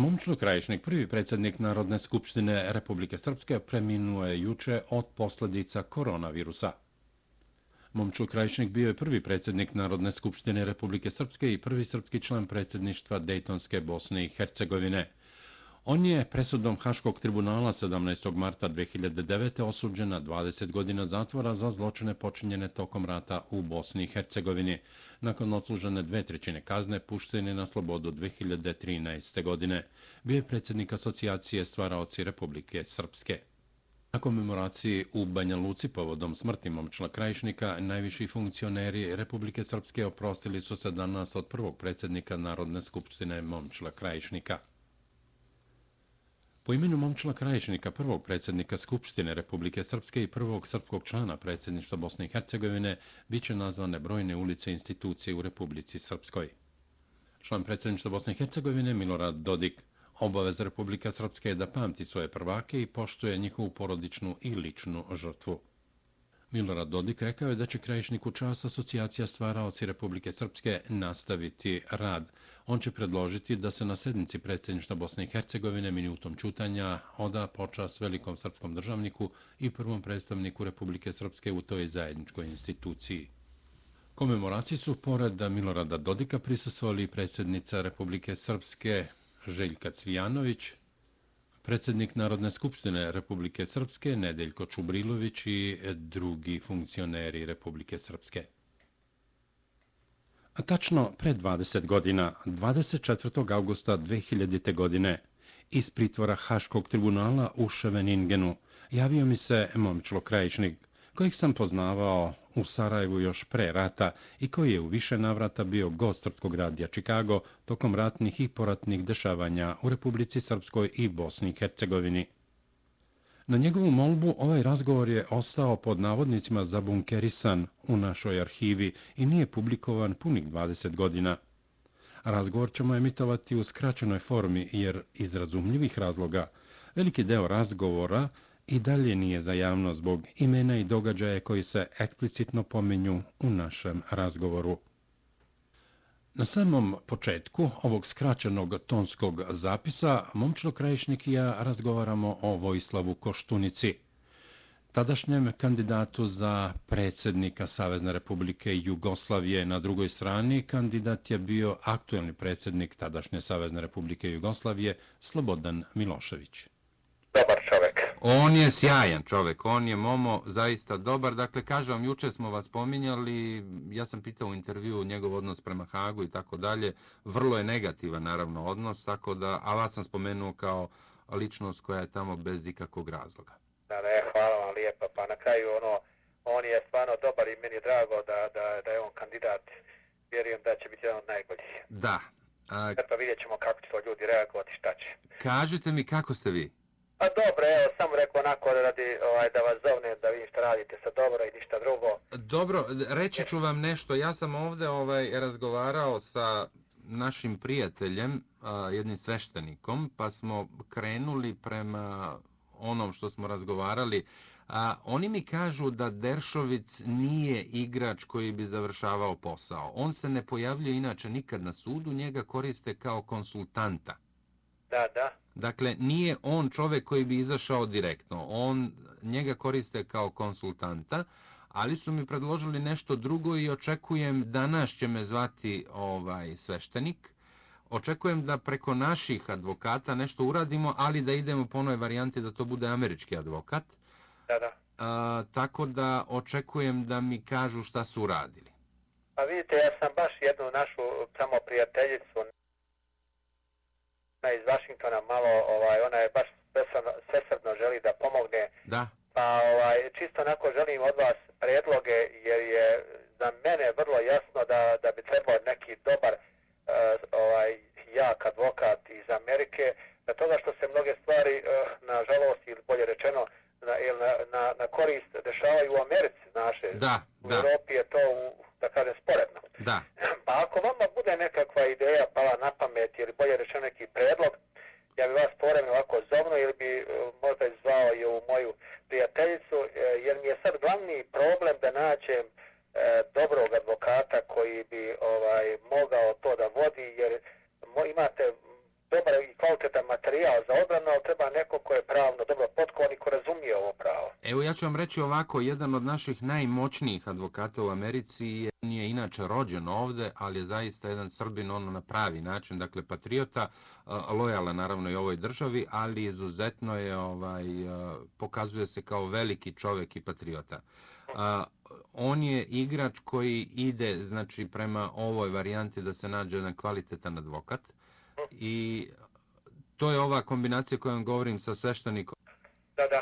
Momčilo Krajišnik, prvi predsjednik Narodne skupštine Republike Srpske, preminuo je juče od posljedica koronavirusa. Momčilo Krajišnik bio je prvi predsjednik Narodne skupštine Republike Srpske i prvi srpski član predsjedništva Dejtonske Bosne i Hercegovine. On je presudom Haškog tribunala 17. marta 2009. osuđen na 20 godina zatvora za zločine počinjene tokom rata u Bosni i Hercegovini. Nakon odslužene dve trećine kazne, pušten je na slobodu 2013. godine. Bio je predsjednik asocijacije stvaraoci Republike Srpske. Na komemoraciji u Banja Luci povodom smrti Momčila krajišnika, najviši funkcioneri Republike Srpske oprostili su se danas od prvog predsjednika Narodne skupštine Momčila krajišnika. Po imenu momčila Krajišnika, prvog predsjednika Skupštine Republike Srpske i prvog srpskog člana predsjedništva Bosne i Hercegovine, bit će nazvane brojne ulice i institucije u Republici Srpskoj. Član predsjedništva Bosne i Hercegovine Milorad Dodik obavez Republika Srpske je da pamti svoje prvake i poštuje njihovu porodičnu i ličnu žrtvu. Milorad Dodik rekao je da će krajišniku čas asocijacija stvaraoci Republike Srpske nastaviti rad. On će predložiti da se na sednici predsjedništa Bosne i Hercegovine minutom čutanja oda počas velikom srpskom državniku i prvom predstavniku Republike Srpske u toj zajedničkoj instituciji. Komemoraciji su pored Milorada Dodika prisustvovali predsjednica Republike Srpske Željka Cvijanović, predsjednik Narodne skupštine Republike Srpske Nedeljko Čubrilović i drugi funkcioneri Republike Srpske. Tačno pre 20 godina, 24. augusta 2000. godine, iz pritvora Haškog tribunala u Ševeningenu, javio mi se momčlo krajičnik, kojeg sam poznavao u Sarajevu još pre rata i koji je u više navrata bio gost Srpskog radija Čikago tokom ratnih i poratnih dešavanja u Republici Srpskoj i Bosni i Hercegovini. Na njegovu molbu ovaj razgovor je ostao pod navodnicima zabunkerisan u našoj arhivi i nije publikovan punih 20 godina. Razgovor ćemo emitovati u skraćenoj formi jer iz razumljivih razloga veliki deo razgovora i dalje nije za javno zbog imena i događaje koji se eksplicitno pominju u našem razgovoru. Na samom početku ovog skraćenog tonskog zapisa, momčilo krajišnik i ja razgovaramo o Vojislavu Koštunici, tadašnjem kandidatu za predsjednika Savezne republike Jugoslavije. Na drugoj strani kandidat je bio aktuelni predsjednik tadašnje Savezne republike Jugoslavije, Slobodan Milošević. Dobar čovjek. On je sjajan čovjek, on je Momo zaista dobar. Dakle, kažem vam, juče smo vas pominjali, ja sam pitao u intervju njegov odnos prema Hagu i tako dalje. Vrlo je negativan, naravno, odnos, tako da, a vas sam spomenuo kao ličnost koja je tamo bez ikakvog razloga. Da, ne, hvala vam lijepa. Pa na kraju, ono, on je stvarno dobar i meni je drago da, da, da je on kandidat. Vjerujem da će biti jedan od najboljih. Da. A... Pa vidjet ćemo kako će to ljudi reagovati, šta će. Kažite mi, kako ste vi? Pa dobro, evo, samo rekao onako radi, ovaj, da vas zovne, da vidim šta radite sa dobro i ništa drugo. Dobro, reći ću vam nešto. Ja sam ovde ovaj, razgovarao sa našim prijateljem, a, jednim sveštenikom, pa smo krenuli prema onom što smo razgovarali. A, oni mi kažu da Deršovic nije igrač koji bi završavao posao. On se ne pojavljuje inače nikad na sudu, njega koriste kao konsultanta. Da, da. Dakle, nije on čovjek koji bi izašao direktno. On njega koriste kao konsultanta, ali su mi predložili nešto drugo i očekujem danas će me zvati ovaj sveštenik. Očekujem da preko naših advokata nešto uradimo, ali da idemo po onoj varijanti da to bude američki advokat. Da, da. A, tako da očekujem da mi kažu šta su uradili. Pa vidite, ja sam baš jednu našu samo prijateljicu ona iz Washingtona malo, ovaj, ona je baš svesrdno želi da pomogne. Da. Pa ovaj, čisto onako želim od vas predloge jer je za mene vrlo jasno da, da bi trebao neki dobar uh, ovaj, jak advokat iz Amerike, na toga što se mnoge stvari, uh, na žalost ili bolje rečeno, na, na, na, na korist dešavaju u Americi, naše. Da, u da. Europi je to, u, da kažem, sporedno. Da. Pa ako vama bude nekakva ideja pala na pamet ili bolje rečeno neki predlog, ja bi vas povremeno ovako zovno ili bi uh, možda izvao i u moju prijateljicu, uh, jer mi je sad glavni problem da nađem uh, dobrog advokata koji bi ovaj mogao to da vodi, jer mo, imate kvalitetan materijal za odbranu, ali treba neko ko je pravno dobro potkovan i ko razumije ovo pravo. Evo ja ću vam reći ovako, jedan od naših najmoćnijih advokata u Americi je, nije inače rođen ovde, ali je zaista jedan srbin ono na pravi način, dakle patriota, lojala naravno i ovoj državi, ali izuzetno je ovaj pokazuje se kao veliki čovjek i patriota. On je igrač koji ide znači prema ovoj varijanti da se nađe jedan kvalitetan advokat i to je ova kombinacija kojom govorim sa sveštenikom. Da, da.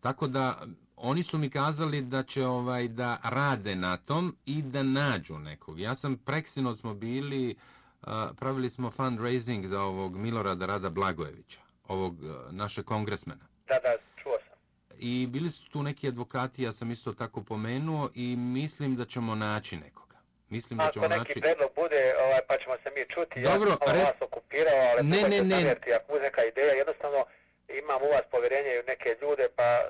Tako da oni su mi kazali da će ovaj da rade na tom i da nađu nekog. Ja sam preksino smo bili uh, pravili smo fundraising za ovog Milorada Rada Blagojevića, ovog uh, naše kongresmena. Da, da, čuo sam. I bili su tu neki advokati, ja sam isto tako pomenuo i mislim da ćemo naći nekoga. Mislim da ćemo Ako neki predlog bude, ovaj, pa ćemo se mi čuti. Dobro, ja sam re- vas okupirao, ali Ne, ne, ne, ne, ne. ne. Ako bude neka ideja, jednostavno imam u vas povjerenje u neke ljude, pa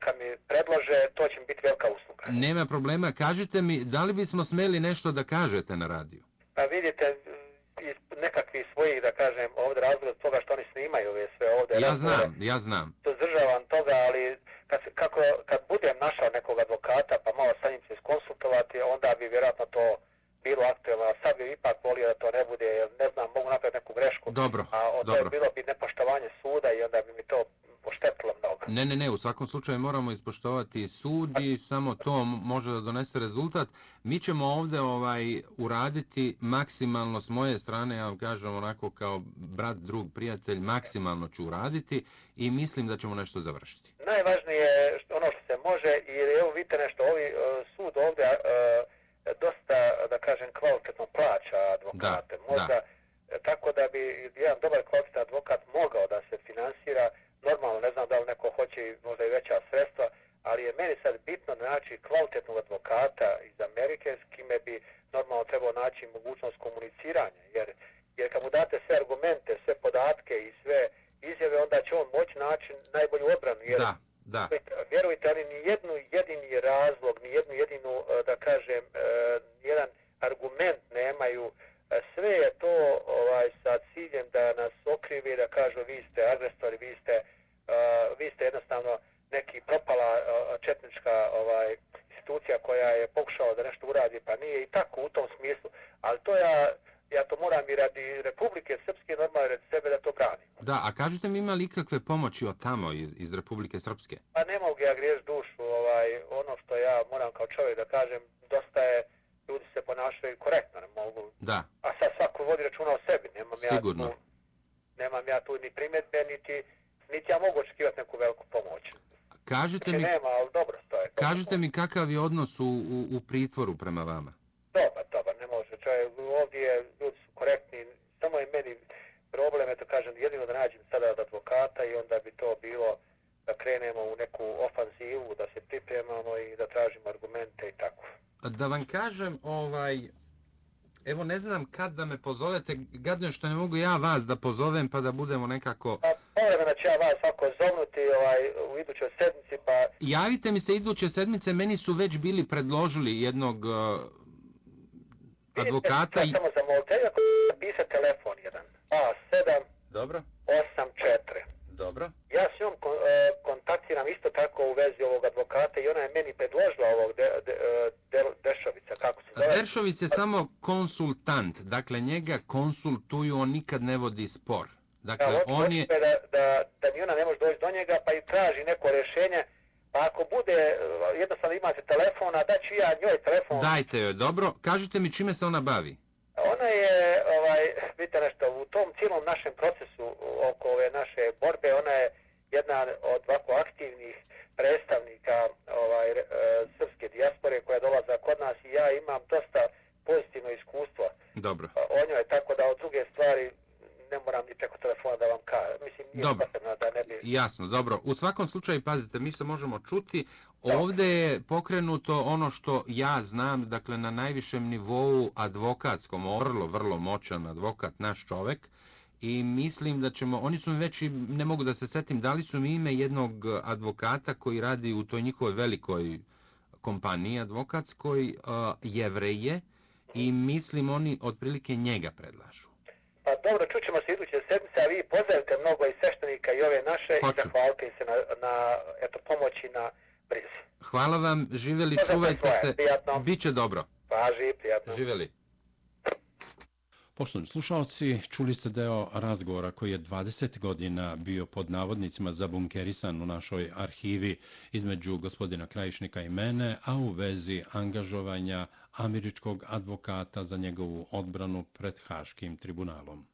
kad mi predlože, to će mi biti velika usluga. Nema problema, kažite mi, da li bismo smeli nešto da kažete na radiju? Pa vidite, iz nekakvih svojih, da kažem, ovdje razloga toga što oni snimaju ove sve ovdje. Ja znam, ja znam. Suzdržavam toga, ali kad, se, kako, kad budem našao nekog advokata, pa malo sa njim se iskonsultovati, onda bi vjerojatno to bilo aktualno, a sad bi ipak volio da to ne bude, jer ne znam, mogu napraviti neku grešku. Dobro, A o, to dobro. je bilo bi nepoštovanje suda i onda bi mi to oštetilo mnogo. Ne, ne, ne, u svakom slučaju moramo ispoštovati sud i samo to može da donese rezultat. Mi ćemo ovde ovaj uraditi maksimalno s moje strane, ja vam kažem onako kao brat, drug, prijatelj, maksimalno ću uraditi i mislim da ćemo nešto završiti. Najvažnije je ono što se može i evo vidite nešto, ovi uh, sud ovdje uh, dosta, da kažem, kvalitetno plaća advokate. Da, Možda, e, tako da bi jedan dobar kvalitetan advokat mogao da se finansira, normalno ne znam da li neko hoće i možda i veća sredstva, ali je meni sad bitno naći kvalitetnog advokata iz Amerike s kime bi normalno trebao naći mogućnost komuniciranja, jer, kad mu date sve argumente, sve podatke i sve izjave, onda će on moći naći najbolju obranu, jer Da, da. vjerujte, ali ni jednu jedini razlog, ni jednu jedinu, e, da kažem, e, jedan argument nemaju. E, Sve je to ovaj sa ciljem da nas okrivi, da kažu vi ste agresori, vi ste, uh, vi ste jednostavno neki propala uh, četnička ovaj institucija koja je pokušala da nešto uradi, pa nije i tako u tom smislu. Ali to ja, ja to moram i radi Republike Srpske, normalno radi sebe da to branim. Da, a kažite mi ima li ikakve pomoći od tamo iz, iz Republike Srpske? Pa ne mogu ja griješ dušu, ovaj, ono što ja moram kao čovjek da kažem, dosta je, ljudi se ponašaju korektno, ne mogu, Da, a sad svako vodi računa o sebi, nemam Sigurno. ja tu, nemam ja tu ni primjedbe, niti, niti ja mogu očekivati neku veliku pomoć. Znači mi, nema, ali dobro stoje. kažite mi kakav je odnos u, u, u pritvoru prema vama? Dobar, dobar, ne može čovjek, ovdje je, ljudi su korektni, samo je meni problem, eto kažem, jedino da nađem sada od advokata i onda bi to bilo da krenemo u neku ofanzivu, da se pripremamo i da tražimo argumente i tako. Da vam kažem, ovaj, evo ne znam kad da me pozovete, gadno što ne mogu ja vas da pozovem pa da budemo nekako... Pa, povremeno ću ja vas ovako zovnuti ovaj, u idućoj sedmici, pa Javite mi se iduće sedmice, meni su već bili predložili jednog uh, advokata Vidite, i... Samo zamolite, ako napisati telefon jedan. A784. Dobro, dobro. Ja s njom kon, e, kontaktiram isto tako u vezi ovog advokata i ona je meni predložila ovog Deršović je samo konsultant, dakle njega konsultuju, on nikad ne vodi spor. Dakle, Da, on je... Da, da, da ni ona ne može doći do njega, pa i traži neko rješenje. Pa ako bude, e, jednostavno imate telefona, da ću ja njoj telefon. Dajte joj, dobro. Kažite mi čime se ona bavi. Ona je, ovaj, vidite nešto, u tom cijelom našem procesu oko ove naše borbe, ona je jedna od ovako aktivnih predstavnika ovaj, e, srpske dijaspore koja dolaza kod nas i ja imam dosta pozitivno iskustvo Dobro. o njoj, tako da od druge stvari ne moram ni preko telefona da vam kažem. Mislim, nije Dobro. potrebno da ne bi... Jasno, dobro. U svakom slučaju, pazite, mi se možemo čuti. Ovde je pokrenuto ono što ja znam, dakle, na najvišem nivou advokatskom, vrlo, vrlo moćan advokat, naš čovek. I mislim da ćemo, oni su mi već, ne mogu da se setim, dali su mi ime jednog advokata koji radi u toj njihovoj velikoj kompaniji advokatskoj, uh, jevreje, i mislim oni otprilike njega predlažu. Pa dobro, čućemo se iduće sedmice, a vi pozdravite mnogo i sveštenika i ove naše Hoću. i zahvalite se na, na eto, pomoći na brizi. Hvala vam, Pozdrav čuvajte svoje, se. prijatno. Biće dobro. Paži, prijatno. Živjeli. Poštovni slušalci, čuli ste deo razgovora koji je 20 godina bio pod navodnicima zabunkerisan u našoj arhivi između gospodina Krajišnika i mene, a u vezi angažovanja američkog advokata za njegovu odbranu pred Haškim tribunalom.